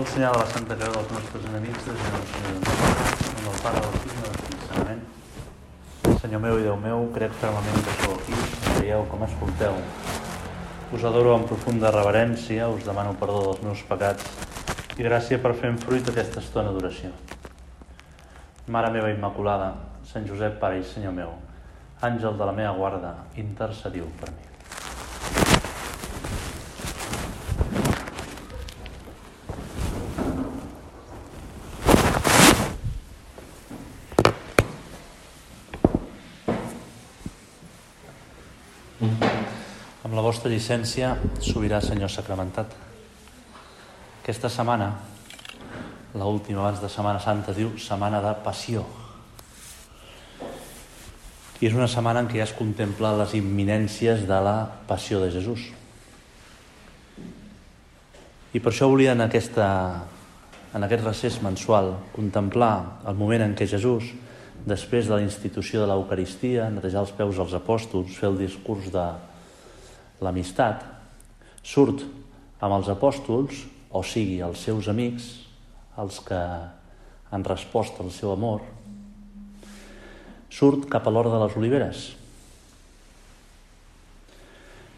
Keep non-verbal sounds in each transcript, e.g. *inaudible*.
pel senyal de la Santa Creu dels nostres enemics, desitjamos en el Pare del Fill i del. Amén. Senyor meu i Déu meu, crec fermament que sou aquí, veieu com escolteu. Us adoro amb profunda reverència, us demano perdó dels meus pecats i gràcia per fer en fruit aquesta estona d'oració. Mare meva Immaculada, Sant Josep, Pare i Senyor meu, àngel de la meva guarda, intercediu per mi. Amb la vostra llicència, sobirà Senyor Sacramentat. Aquesta setmana, la última abans de Setmana Santa, diu Setmana de Passió. I és una setmana en què ja es contempla les imminències de la passió de Jesús. I per això volia en, aquesta, en aquest recés mensual contemplar el moment en què Jesús, després de la institució de l'Eucaristia, netejar els peus als apòstols, fer el discurs de l'amistat, surt amb els apòstols, o sigui, els seus amics, els que han respost al seu amor, surt cap a l'hora de les oliveres.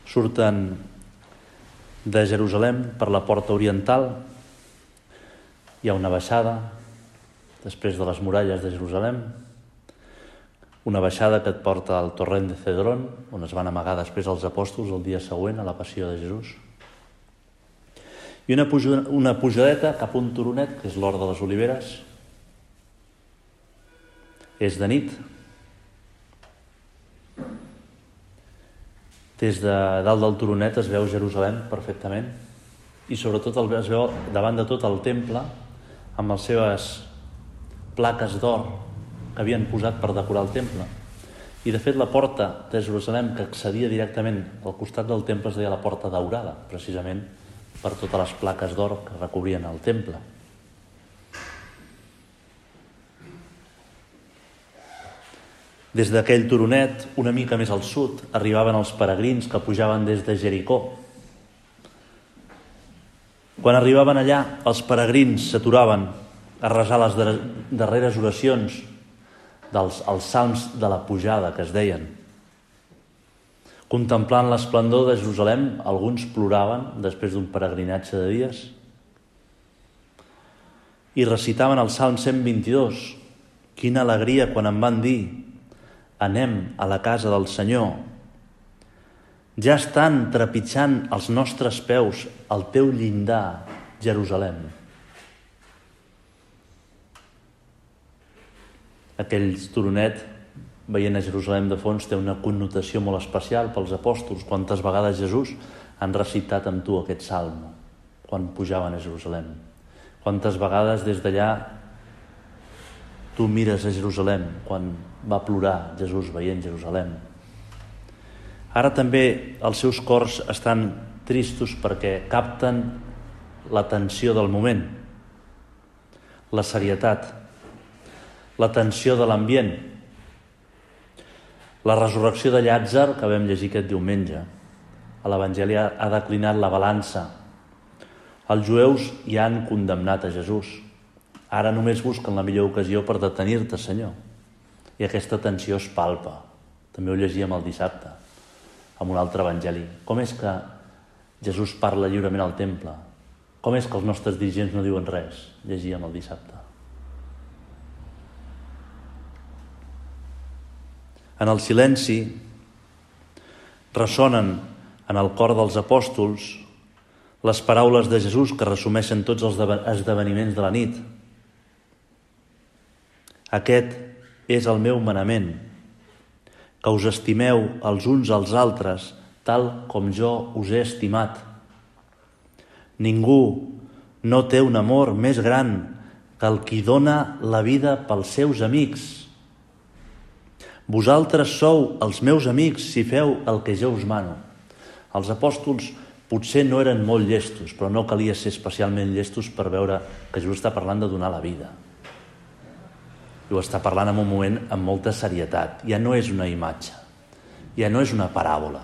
Surten de Jerusalem per la porta oriental, hi ha una baixada després de les muralles de Jerusalem, una baixada que et porta al torrent de Cedrón, on es van amagar després els apòstols el dia següent a la passió de Jesús. I una, puja, una pujadeta cap a un turonet, que és l'hora de les oliveres. És de nit. Des de dalt del turonet es veu Jerusalem perfectament i sobretot es veu davant de tot el temple amb les seves plaques d'or que havien posat per decorar el temple. I de fet la porta de Jerusalem que accedia directament al costat del temple es deia la porta daurada, precisament per totes les plaques d'or que recobrien el temple. Des d'aquell turonet, una mica més al sud, arribaven els peregrins que pujaven des de Jericó. Quan arribaven allà, els peregrins s'aturaven a resar les darreres oracions dels els salms de la pujada que es deien. Contemplant l'esplendor de Jerusalem, alguns ploraven després d'un peregrinatge de dies i recitaven el Salm 122. Quina alegria quan em van dir anem a la casa del Senyor. Ja estan trepitjant els nostres peus al teu llindar, Jerusalem. Aquell turonet, veient a Jerusalem de fons, té una connotació molt especial pels apòstols. Quantes vegades Jesús han recitat amb tu aquest salm quan pujaven a Jerusalem. Quantes vegades des d'allà tu mires a Jerusalem quan va plorar Jesús veient Jerusalem. Ara també els seus cors estan tristos perquè capten l'atenció del moment, la serietat, la tensió de l'ambient, la resurrecció de Llàtzer que vam llegir aquest diumenge. A l'Evangeli ha declinat la balança. Els jueus ja han condemnat a Jesús. Ara només busquen la millor ocasió per detenir-te, Senyor. I aquesta tensió es palpa. També ho llegíem el dissabte, amb un altre evangeli. Com és que Jesús parla lliurement al temple? Com és que els nostres dirigents no diuen res? Llegíem el dissabte. En el silenci ressonen en el cor dels apòstols les paraules de Jesús que resumeixen tots els esdeveniments de la nit. Aquest és el meu manament, que us estimeu els uns als altres tal com jo us he estimat. Ningú no té un amor més gran que el qui dona la vida pels seus amics. Vosaltres sou els meus amics si feu el que jo us mano. Els apòstols potser no eren molt llestos, però no calia ser especialment llestos per veure que Jesús està parlant de donar la vida. I ho està parlant en un moment amb molta serietat. Ja no és una imatge, ja no és una paràbola,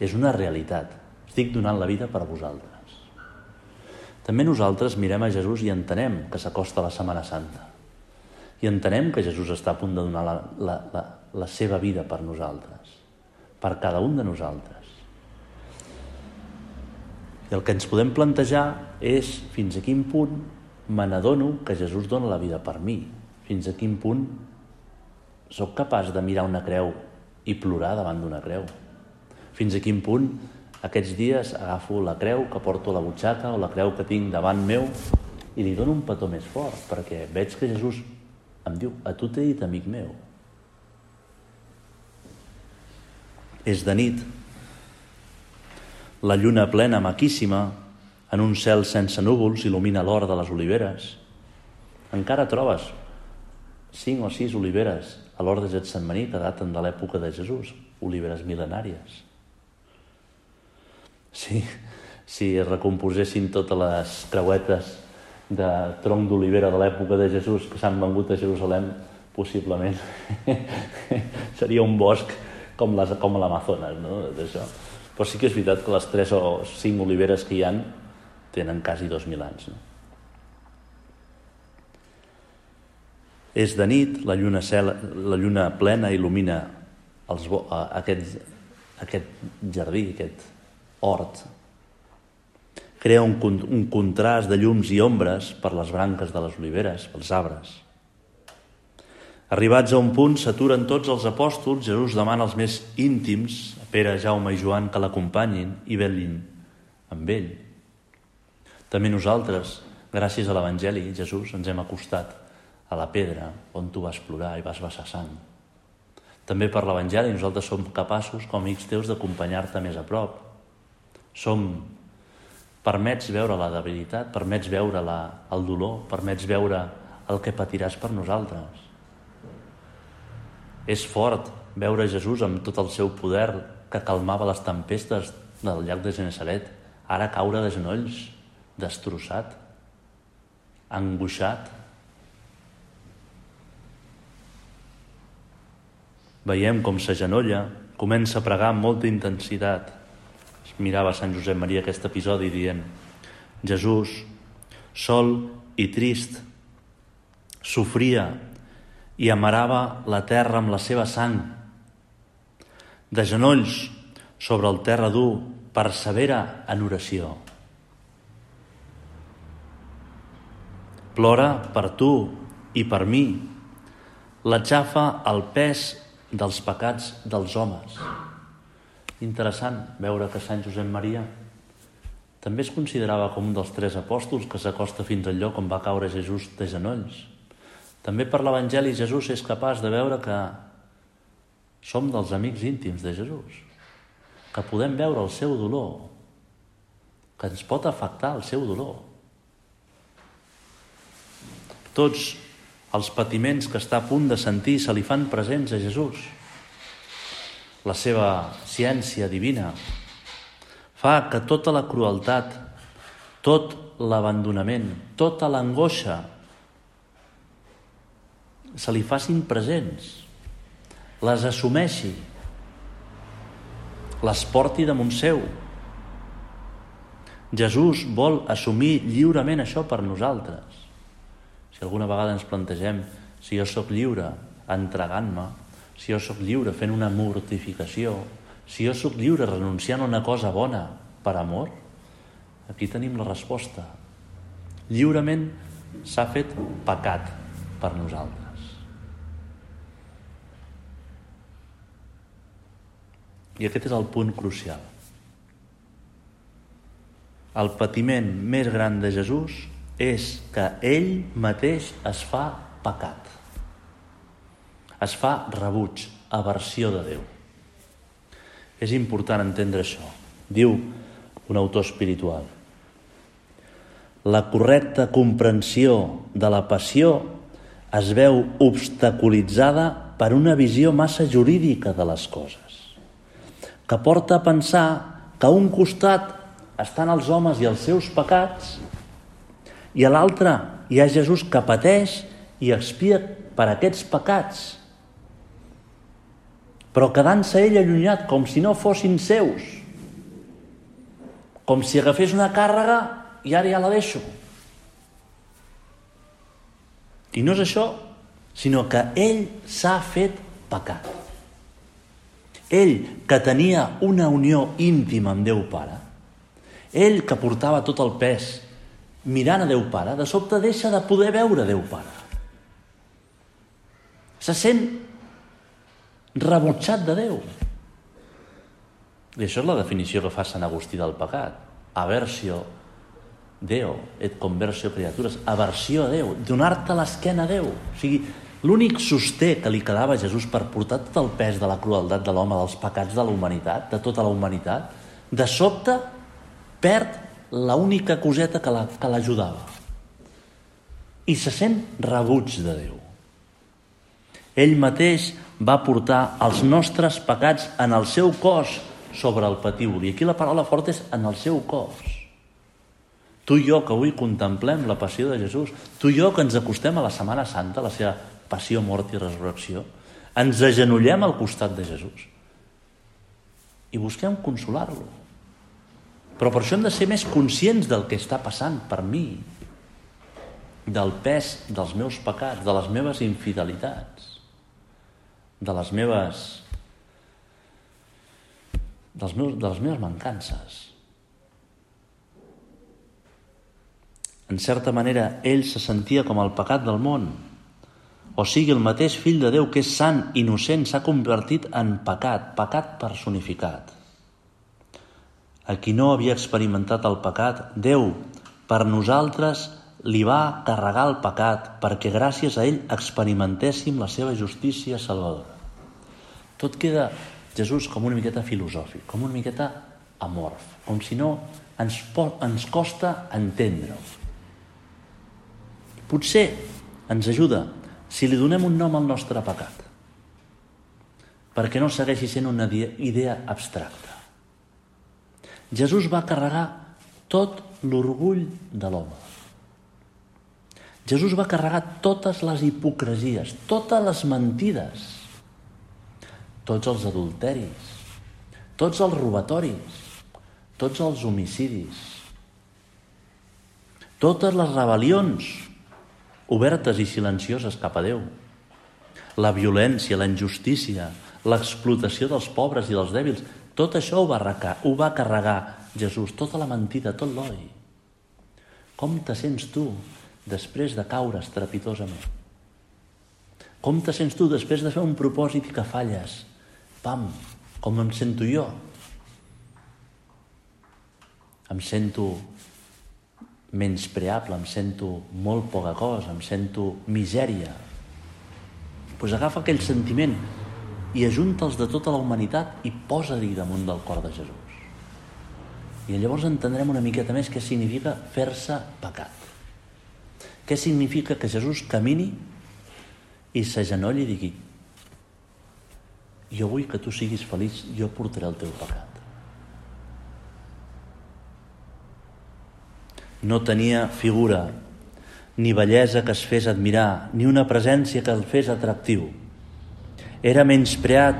és una realitat. Estic donant la vida per a vosaltres. també nosaltres mirem a Jesús i entenem que s'acosta la Setmana Santa. I entenem que Jesús està a punt de donar la, la, la, la seva vida per nosaltres, per cada un de nosaltres. I el que ens podem plantejar és fins a quin punt me n'adono que Jesús dona la vida per mi, fins a quin punt sóc capaç de mirar una creu i plorar davant d'una creu, fins a quin punt aquests dies agafo la creu que porto a la butxaca o la creu que tinc davant meu i li dono un petó més fort, perquè veig que Jesús em diu, a tu t'he dit amic meu. És de nit, la lluna plena, maquíssima, en un cel sense núvols, il·lumina l'hora de les oliveres. Encara trobes cinc o sis oliveres a l'hora de Getsemaní que daten de l'època de Jesús, oliveres mil·lenàries. Si, si es recomposessin totes les creuetes de tronc d'olivera de l'època de Jesús que s'han vengut a Jerusalem, possiblement *laughs* seria un bosc com, les, com l'Amazones, no? D'això. Però sí que és veritat que les tres o cinc oliveres que hi han tenen quasi dos mil anys. No? És de nit, la lluna, cel, la lluna plena il·lumina els, aquest, aquest jardí, aquest hort. Crea un, un contrast de llums i ombres per les branques de les oliveres, pels arbres. Arribats a un punt, s'aturen tots els apòstols, Jesús demana als més íntims, a Pere, Jaume i Joan, que l'acompanyin i velin amb ell. També nosaltres, gràcies a l'Evangeli, Jesús, ens hem acostat a la pedra on tu vas plorar i vas vessar sang. També per l'Evangeli nosaltres som capaços, com amics teus, d'acompanyar-te més a prop, som permets veure la debilitat, permets veure la, el dolor, permets veure el que patiràs per nosaltres. És fort veure Jesús amb tot el seu poder que calmava les tempestes del llac de Genesaret, ara caure de genolls, destrossat, angoixat. Veiem com s'agenolla, comença a pregar amb molta intensitat, mirava Sant Josep Maria aquest episodi dient Jesús, sol i trist, sofria i amarava la terra amb la seva sang. De genolls sobre el terra dur, persevera en oració. Plora per tu i per mi. L'aixafa el pes dels pecats dels homes. Interessant veure que Sant Josep Maria també es considerava com un dels tres apòstols que s'acosta fins al lloc on va caure Jesús de genolls. També per l'Evangeli Jesús és capaç de veure que som dels amics íntims de Jesús, que podem veure el seu dolor, que ens pot afectar el seu dolor. Tots els patiments que està a punt de sentir se li fan presents a Jesús la seva ciència divina, fa que tota la crueltat, tot l'abandonament, tota l'angoixa se li facin presents, les assumeixi, les porti damunt seu. Jesús vol assumir lliurement això per nosaltres. Si alguna vegada ens plantegem si jo sóc lliure entregant-me, si jo sóc lliure fent una mortificació, si jo sóc lliure renunciant a una cosa bona per amor, aquí tenim la resposta. Lliurement s'ha fet pecat per nosaltres. I aquest és el punt crucial. El patiment més gran de Jesús és que ell mateix es fa pecat es fa rebuig, aversió de Déu. És important entendre això. Diu un autor espiritual. La correcta comprensió de la passió es veu obstaculitzada per una visió massa jurídica de les coses, que porta a pensar que a un costat estan els homes i els seus pecats i a l'altre hi ha Jesús que pateix i expia per aquests pecats però quedant-se ell allunyat com si no fossin seus, com si agafés una càrrega i ara ja la deixo. I no és això, sinó que ell s'ha fet pecat. Ell, que tenia una unió íntima amb Déu Pare, ell que portava tot el pes mirant a Déu Pare, de sobte deixa de poder veure Déu Pare. Se sent rebutjat de Déu. I això és la definició que fa Sant Agustí del pecat. Aversió Déu, et conversio criatures, aversió a Déu, donar-te l'esquena a Déu. O sigui, l'únic sosté que li quedava a Jesús per portar tot el pes de la crueltat de l'home, dels pecats de la humanitat, de tota la humanitat, de sobte perd l'única coseta que l'ajudava. La, I se sent rebuig de Déu. Ell mateix va portar els nostres pecats en el seu cos sobre el patíbul. I aquí la paraula forta és en el seu cos. Tu i jo que avui contemplem la passió de Jesús, tu i jo que ens acostem a la Setmana Santa, la seva passió, mort i resurrecció, ens agenollem al costat de Jesús i busquem consolar-lo. Però per això hem de ser més conscients del que està passant per mi, del pes dels meus pecats, de les meves infidelitats, de les meves dels meus, de les meves mancances. En certa manera, ell se sentia com el pecat del món. O sigui, el mateix fill de Déu, que és sant, innocent, s'ha convertit en pecat, pecat personificat. A qui no havia experimentat el pecat, Déu, per nosaltres, li va carregar el pecat perquè gràcies a ell experimentéssim la seva justícia salvadora. Tot queda Jesús com una miqueta filosòfic, com una miqueta amorf, com si no ens, ens costa entendre-ho. Potser ens ajuda si li donem un nom al nostre pecat, perquè no segueixi sent una idea abstracta. Jesús va carregar tot l'orgull de l'home. Jesús va carregar totes les hipocresies, totes les mentides, tots els adulteris, tots els robatoris, tots els homicidis, totes les rebel·lions, obertes i silencioses cap a Déu. La violència, la injustícia, l'explotació dels pobres i dels dèbils, tot això ho va, recar, ho va carregar Jesús, tota la mentida, tot l'odi. Com te sents tu després de caure estrepitosament? Com te sents tu després de fer un propòsit que falles? Pam, com em sento jo? Em sento menyspreable, em sento molt poca cosa, em sento misèria. Doncs pues agafa aquell sentiment i ajunta'ls de tota la humanitat i posa-hi damunt del cor de Jesús. I llavors entendrem una miqueta més què significa fer-se pecat. Què significa que Jesús camini i s'agenolli i digui jo vull que tu siguis feliç, jo portaré el teu pecat. No tenia figura, ni bellesa que es fes admirar, ni una presència que el fes atractiu. Era menyspreat,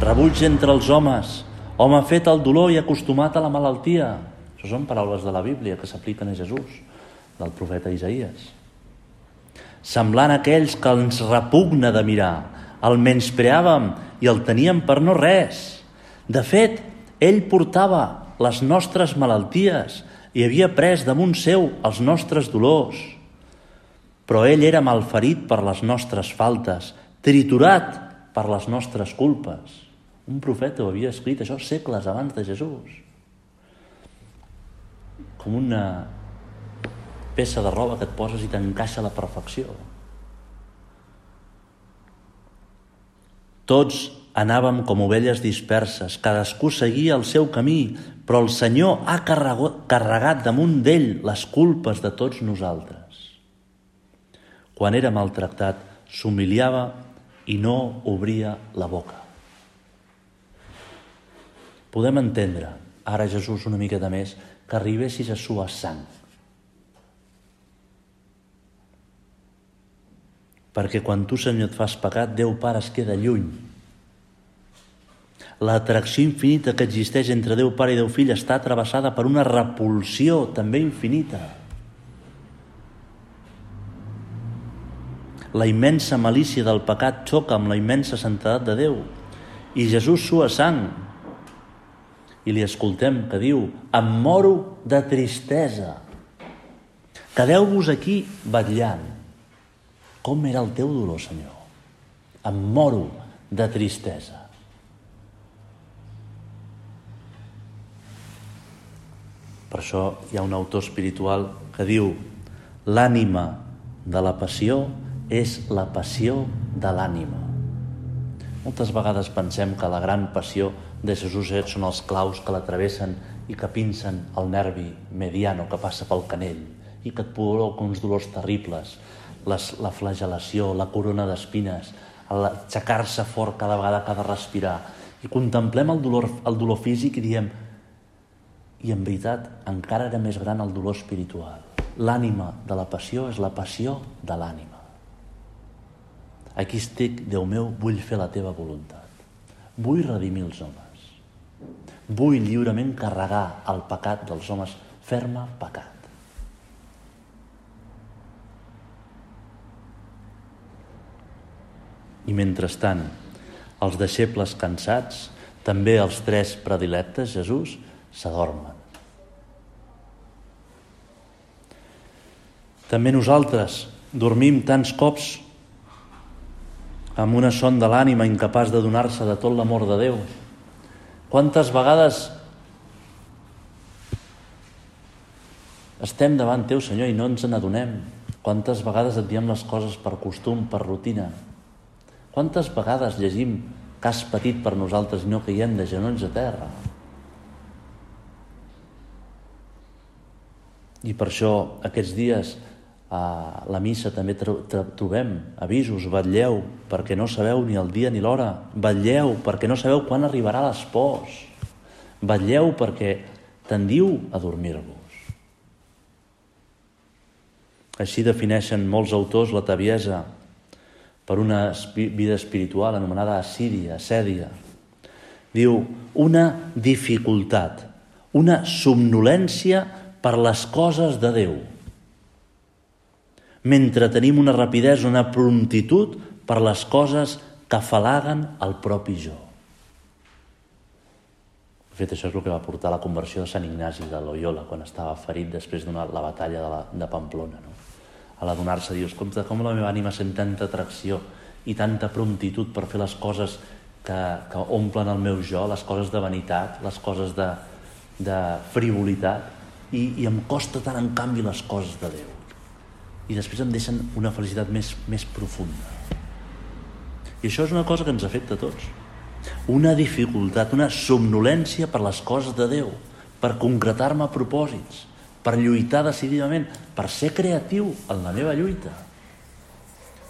rebuig entre els homes, home fet al dolor i acostumat a la malaltia. Això són paraules de la Bíblia que s'apliquen a Jesús, del profeta Isaías. Semblant a aquells que ens repugna de mirar, el menyspreàvem i el teníem per no res. De fet, ell portava les nostres malalties i havia pres damunt seu els nostres dolors. Però ell era malferit per les nostres faltes, triturat per les nostres culpes. Un profeta ho havia escrit això segles abans de Jesús. Com una peça de roba que et poses i t'encaixa a la perfecció. Tots Anàvem com ovelles disperses, cadascú seguia el seu camí, però el Senyor ha carregat damunt d'ell les culpes de tots nosaltres. Quan era maltractat, s'humiliava i no obria la boca. Podem entendre, ara Jesús una miqueta més, que arribessis a suar sang. Perquè quan tu, Senyor, et fas pecat, Déu Pare es queda lluny L'atracció infinita que existeix entre Déu Pare i Déu Fill està travessada per una repulsió també infinita. La immensa malícia del pecat xoca amb la immensa santedat de Déu. I Jesús sua sang. I li escoltem que diu, em moro de tristesa. Quedeu-vos aquí batllant. Com era el teu dolor, Senyor? Em moro de tristesa. Per això hi ha un autor espiritual que diu l'ànima de la passió és la passió de l'ànima. Moltes vegades pensem que la gran passió de Jesús són els claus que l'atravessen i que pincen el nervi mediano que passa pel canell i que et provoca uns dolors terribles, les, la flagelació, la corona d'espines, aixecar-se fort cada vegada que ha de respirar. I contemplem el dolor, el dolor físic i diem i en veritat encara era més gran el dolor espiritual. L'ànima de la passió és la passió de l'ànima. Aquí estic, Déu meu, vull fer la teva voluntat. Vull redimir els homes. Vull lliurement carregar el pecat dels homes. Ferma pecat. I mentrestant, els deixebles cansats, també els tres predilectes, Jesús, s'adormen. També nosaltres dormim tants cops amb una son de l'ànima incapaç de donar-se de tot l'amor de Déu. Quantes vegades estem davant teu, Senyor, i no ens n'adonem? Quantes vegades et diem les coses per costum, per rutina? Quantes vegades llegim que has patit per nosaltres i no caiem de genolls a terra? I per això aquests dies a la missa també trobem avisos, vetlleu perquè no sabeu ni el dia ni l'hora, vetlleu perquè no sabeu quan arribarà l'espòs, vetlleu perquè tendiu a dormir-vos. Així defineixen molts autors la taviesa per una vida espiritual anomenada assíria, sèdia. Diu, una dificultat, una somnolència per les coses de Déu mentre tenim una rapidesa, una promptitud per les coses que afalaguen el propi jo. De fet, això és el que va portar la conversió de Sant Ignasi de Loyola quan estava ferit després d'una la batalla de, la, de Pamplona. No? A l'adonar-se, dius, com, com la meva ànima sent tanta atracció i tanta promptitud per fer les coses que, que omplen el meu jo, les coses de vanitat, les coses de, de frivolitat, i, i em costa tant, en canvi, les coses de Déu i després em deixen una felicitat més, més profunda. I això és una cosa que ens afecta a tots. Una dificultat, una somnolència per les coses de Déu, per concretar-me propòsits, per lluitar decididament, per ser creatiu en la meva lluita.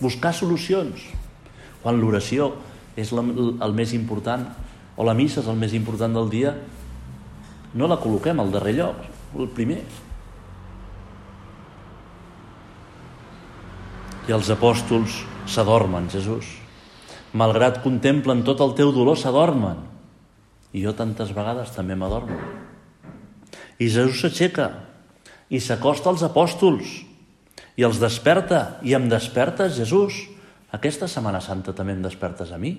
Buscar solucions. Quan l'oració és la, el més important, o la missa és el més important del dia, no la col·loquem al darrer lloc, el primer. i els apòstols s'adormen, Jesús. Malgrat contemplen tot el teu dolor, s'adormen. I jo tantes vegades també m'adormo. I Jesús s'aixeca i s'acosta als apòstols i els desperta. I em despertes, Jesús. Aquesta Setmana Santa també em despertes a mi.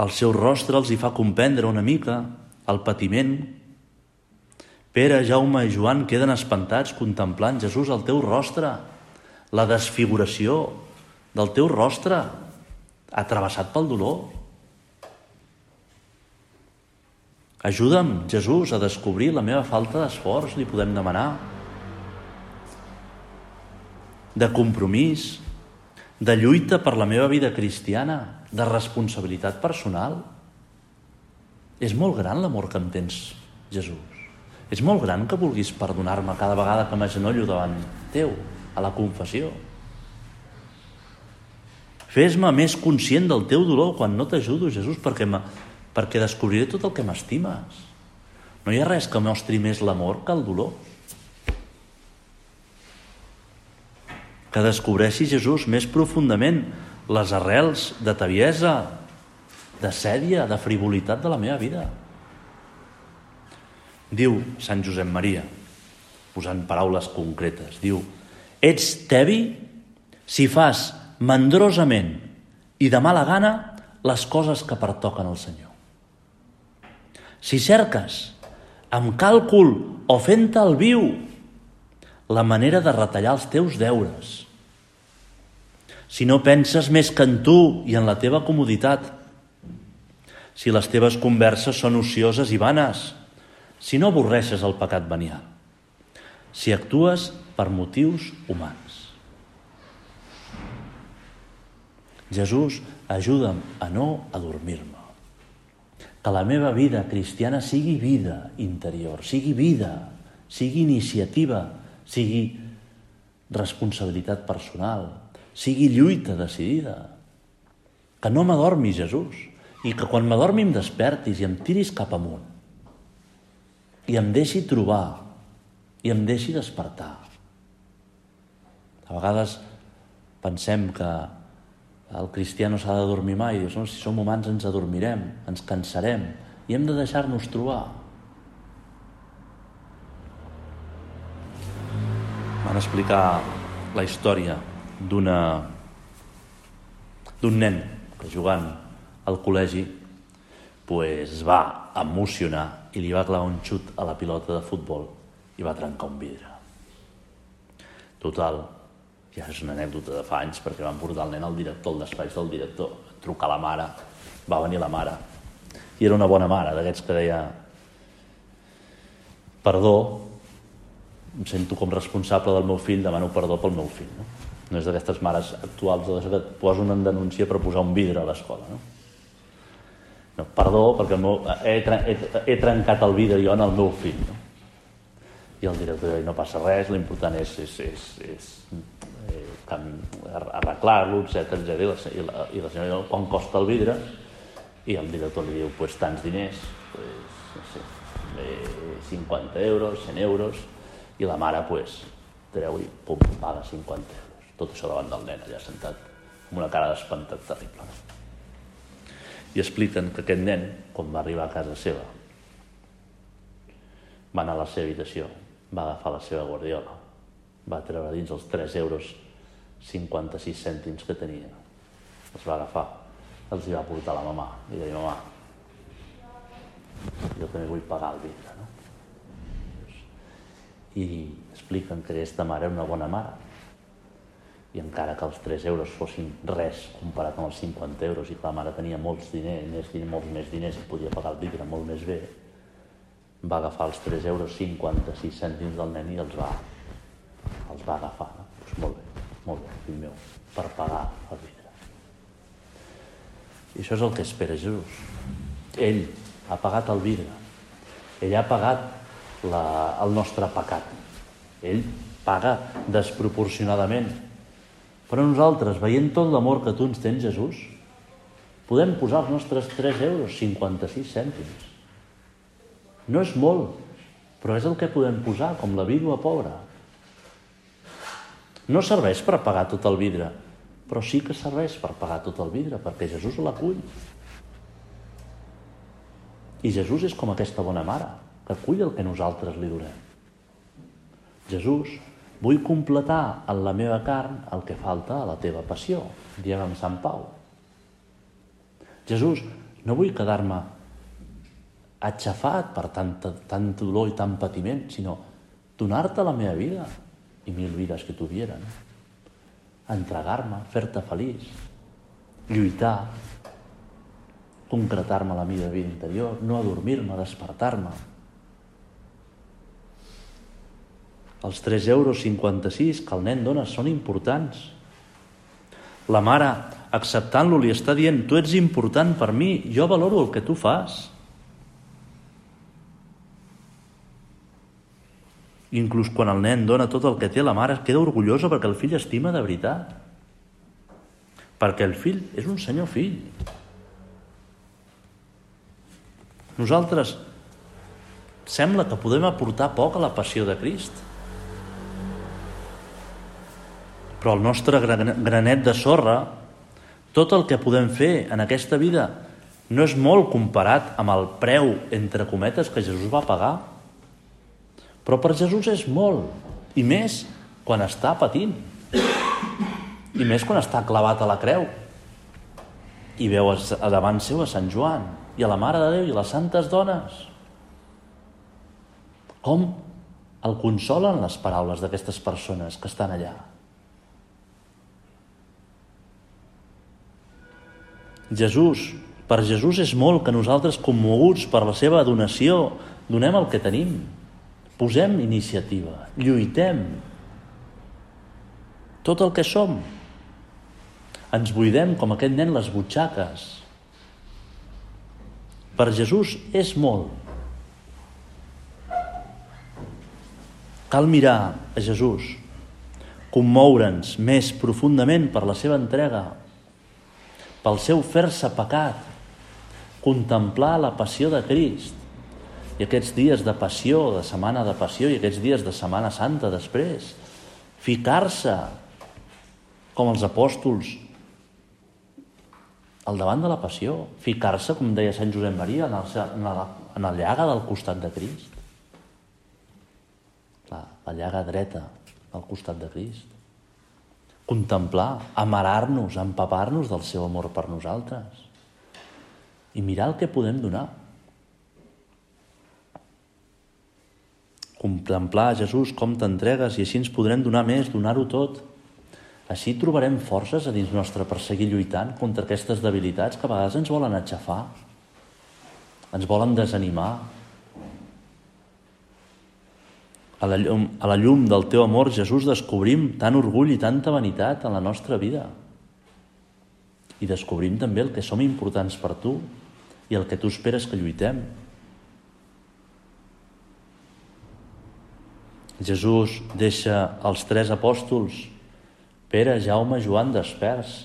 El seu rostre els hi fa comprendre una mica el patiment Pere, Jaume i Joan queden espantats contemplant Jesús al teu rostre, la desfiguració del teu rostre, atravessat pel dolor. Ajuda'm, Jesús, a descobrir la meva falta d'esforç, li podem demanar. De compromís, de lluita per la meva vida cristiana, de responsabilitat personal. És molt gran l'amor que em tens, Jesús. És molt gran que vulguis perdonar-me cada vegada que m'agenollo davant teu, a la confessió. Fes-me més conscient del teu dolor quan no t'ajudo, Jesús, perquè, perquè descobriré tot el que m'estimes. No hi ha res que mostri més l'amor que el dolor. Que descobreixi Jesús més profundament les arrels de taviesa de sèdia, de frivolitat de la meva vida. Diu Sant Josep Maria, posant paraules concretes, diu, ets tevi si fas mandrosament i de mala gana les coses que pertoquen al Senyor. Si cerques, amb càlcul o fent-te el viu, la manera de retallar els teus deures. Si no penses més que en tu i en la teva comoditat, si les teves converses són ocioses i vanes, si no avorreixes el pecat venial, si actues per motius humans. Jesús, ajuda'm a no adormir-me que la meva vida cristiana sigui vida interior, sigui vida, sigui iniciativa, sigui responsabilitat personal, sigui lluita decidida. Que no m'adormi, Jesús, i que quan m'adormi em despertis i em tiris cap amunt. I em deixi trobar, i em deixi despertar. A vegades pensem que el cristià no s'ha de dormir mai. Dius, no, si som humans ens adormirem, ens cansarem i hem de deixar-nos trobar. Van explicar la història d'una d'un nen que jugant al col·legi pues, es va emocionar i li va clavar un xut a la pilota de futbol i va trencar un vidre. Total, ja és una anècdota de fa anys perquè van portar el nen al director, al despatx del director, trucar a la mare, va venir la mare, i era una bona mare, d'aquests que deia perdó, em sento com responsable del meu fill, demano perdó pel meu fill. No, no és d'aquestes mares actuals de que et posen en denúncia per posar un vidre a l'escola. No? No, perdó, perquè meu, he, he, he trencat el vidre jo en el meu fill. No? I el director no passa res, l'important és, és, és, és arreglar-lo, etc etc. I la, i la senyora quan costa el vidre i el director li diu pues, tants diners pues, no sé, eh, 50 euros, 100 euros i la mare pues, treu i pum, paga 50 euros tot això davant del nen allà sentat amb una cara d'espantat terrible i expliquen que aquest nen quan va arribar a casa seva va anar a la seva habitació va agafar la seva guardiola va treure dins els 3 euros 56 cèntims que tenia. Els va agafar, els hi va portar la mamà i deia, mamà, jo també vull pagar el vidre. No? I expliquen que aquesta mare era una bona mare. I encara que els 3 euros fossin res comparat amb els 50 euros i que la mare tenia molts diners, més, molts més diners i podia pagar el vidre molt més bé, va agafar els 3 euros 56 cèntims del nen i els va, els va agafar. No? Pues molt bé. Molt bé, fill meu, per pagar el vidre. I això és el que espera Jesús. Ell ha pagat el vidre. Ell ha pagat la, el nostre pecat. Ell paga desproporcionadament. Però nosaltres, veient tot l'amor que tu ens tens, Jesús, podem posar els nostres 3 euros 56 cèntims. No és molt, però és el que podem posar, com la vídua pobra, no serveix per pagar tot el vidre, però sí que serveix per pagar tot el vidre, perquè Jesús l'acull. I Jesús és com aquesta bona mare, que acull el que nosaltres li donem. Jesús, vull completar en la meva carn el que falta a la teva passió, diem amb Sant Pau. Jesús, no vull quedar-me atxafat per tant, tant dolor i tant patiment, sinó donar-te la meva vida, i mil vides que tuvieran. Entregar-me, fer-te feliç, lluitar, concretar-me la meva vida interior, no adormir-me, despertar-me. Els 3 euros 56 que el nen dona són importants. La mare, acceptant-lo, li està dient tu ets important per mi, jo valoro el que tu fas. Inclús quan el nen dona tot el que té, la mare es queda orgullosa perquè el fill estima de veritat. Perquè el fill és un senyor fill. Nosaltres sembla que podem aportar poc a la passió de Crist. Però el nostre granet de sorra, tot el que podem fer en aquesta vida, No és molt comparat amb el preu, entre cometes, que Jesús va pagar. Però per Jesús és molt, i més quan està patint. I més quan està clavat a la creu. I veu a davant seu a Sant Joan, i a la Mare de Déu, i a les santes dones. Com el consolen les paraules d'aquestes persones que estan allà. Jesús, per Jesús és molt que nosaltres, commoguts per la seva donació, donem el que tenim. Posem iniciativa, lluitem. Tot el que som. Ens buidem com aquest nen les butxaques. Per Jesús és molt. Cal mirar a Jesús, commoure'ns més profundament per la seva entrega, pel seu fer-se pecat, contemplar la passió de Crist i aquests dies de passió, de setmana de passió i aquests dies de setmana santa després, ficar-se com els apòstols al davant de la passió, ficar-se, com deia Sant Josep Maria, en el, en la, en la llaga del costat de Crist la, la llaga dreta al costat de Crist. Contemplar, amarar-nos, empapar-nos del seu amor per nosaltres. I mirar el que podem donar. Contemplar, Jesús, com t'entregues i així ens podrem donar més, donar-ho tot. Així trobarem forces a dins nostre per seguir lluitant contra aquestes debilitats que a vegades ens volen aixafar, ens volen desanimar, a la, llum, a la llum del teu amor, Jesús, descobrim tant orgull i tanta vanitat en la nostra vida. I descobrim també el que som importants per tu i el que tu esperes que lluitem. Jesús deixa els tres apòstols, Pere, Jaume, Joan, desperts.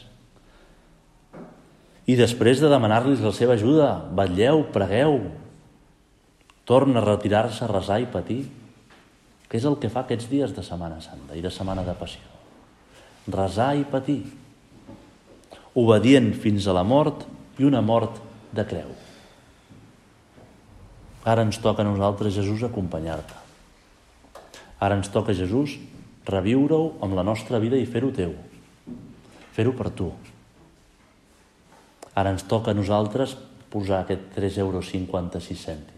I després de demanar-los la seva ajuda, vetlleu, pregueu, torna a retirar-se a resar i patir que és el que fa aquests dies de Setmana Santa i de Setmana de Passió. Resar i patir, obedient fins a la mort i una mort de creu. Ara ens toca a nosaltres, Jesús, acompanyar-te. Ara ens toca, Jesús, reviure-ho amb la nostra vida i fer-ho teu. Fer-ho per tu. Ara ens toca a nosaltres posar aquest 3,56 euros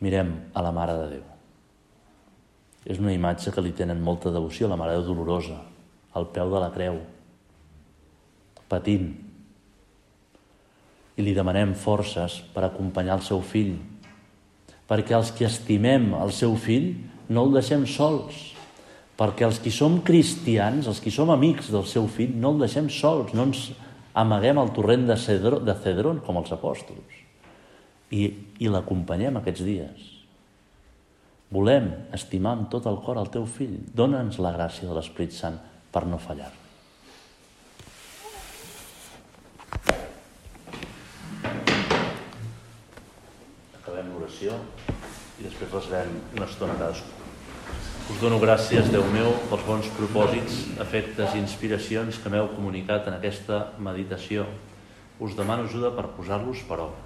mirem a la Mare de Déu. És una imatge que li tenen molta devoció, la Mare de Déu dolorosa, al peu de la creu, patint. I li demanem forces per acompanyar el seu fill, perquè els que estimem el seu fill no el deixem sols, perquè els que som cristians, els que som amics del seu fill, no el deixem sols, no ens amaguem al torrent de, Cedro, de Cedron com els apòstols i, i l'acompanyem aquests dies. Volem estimar amb tot el cor el teu fill. Dóna'ns la gràcia de l'Esprit Sant per no fallar. Acabem l'oració i després resarem una estona cadascú. Us dono gràcies, Déu meu, pels bons propòsits, efectes i inspiracions que m'heu comunicat en aquesta meditació. Us demano ajuda per posar-los per obra.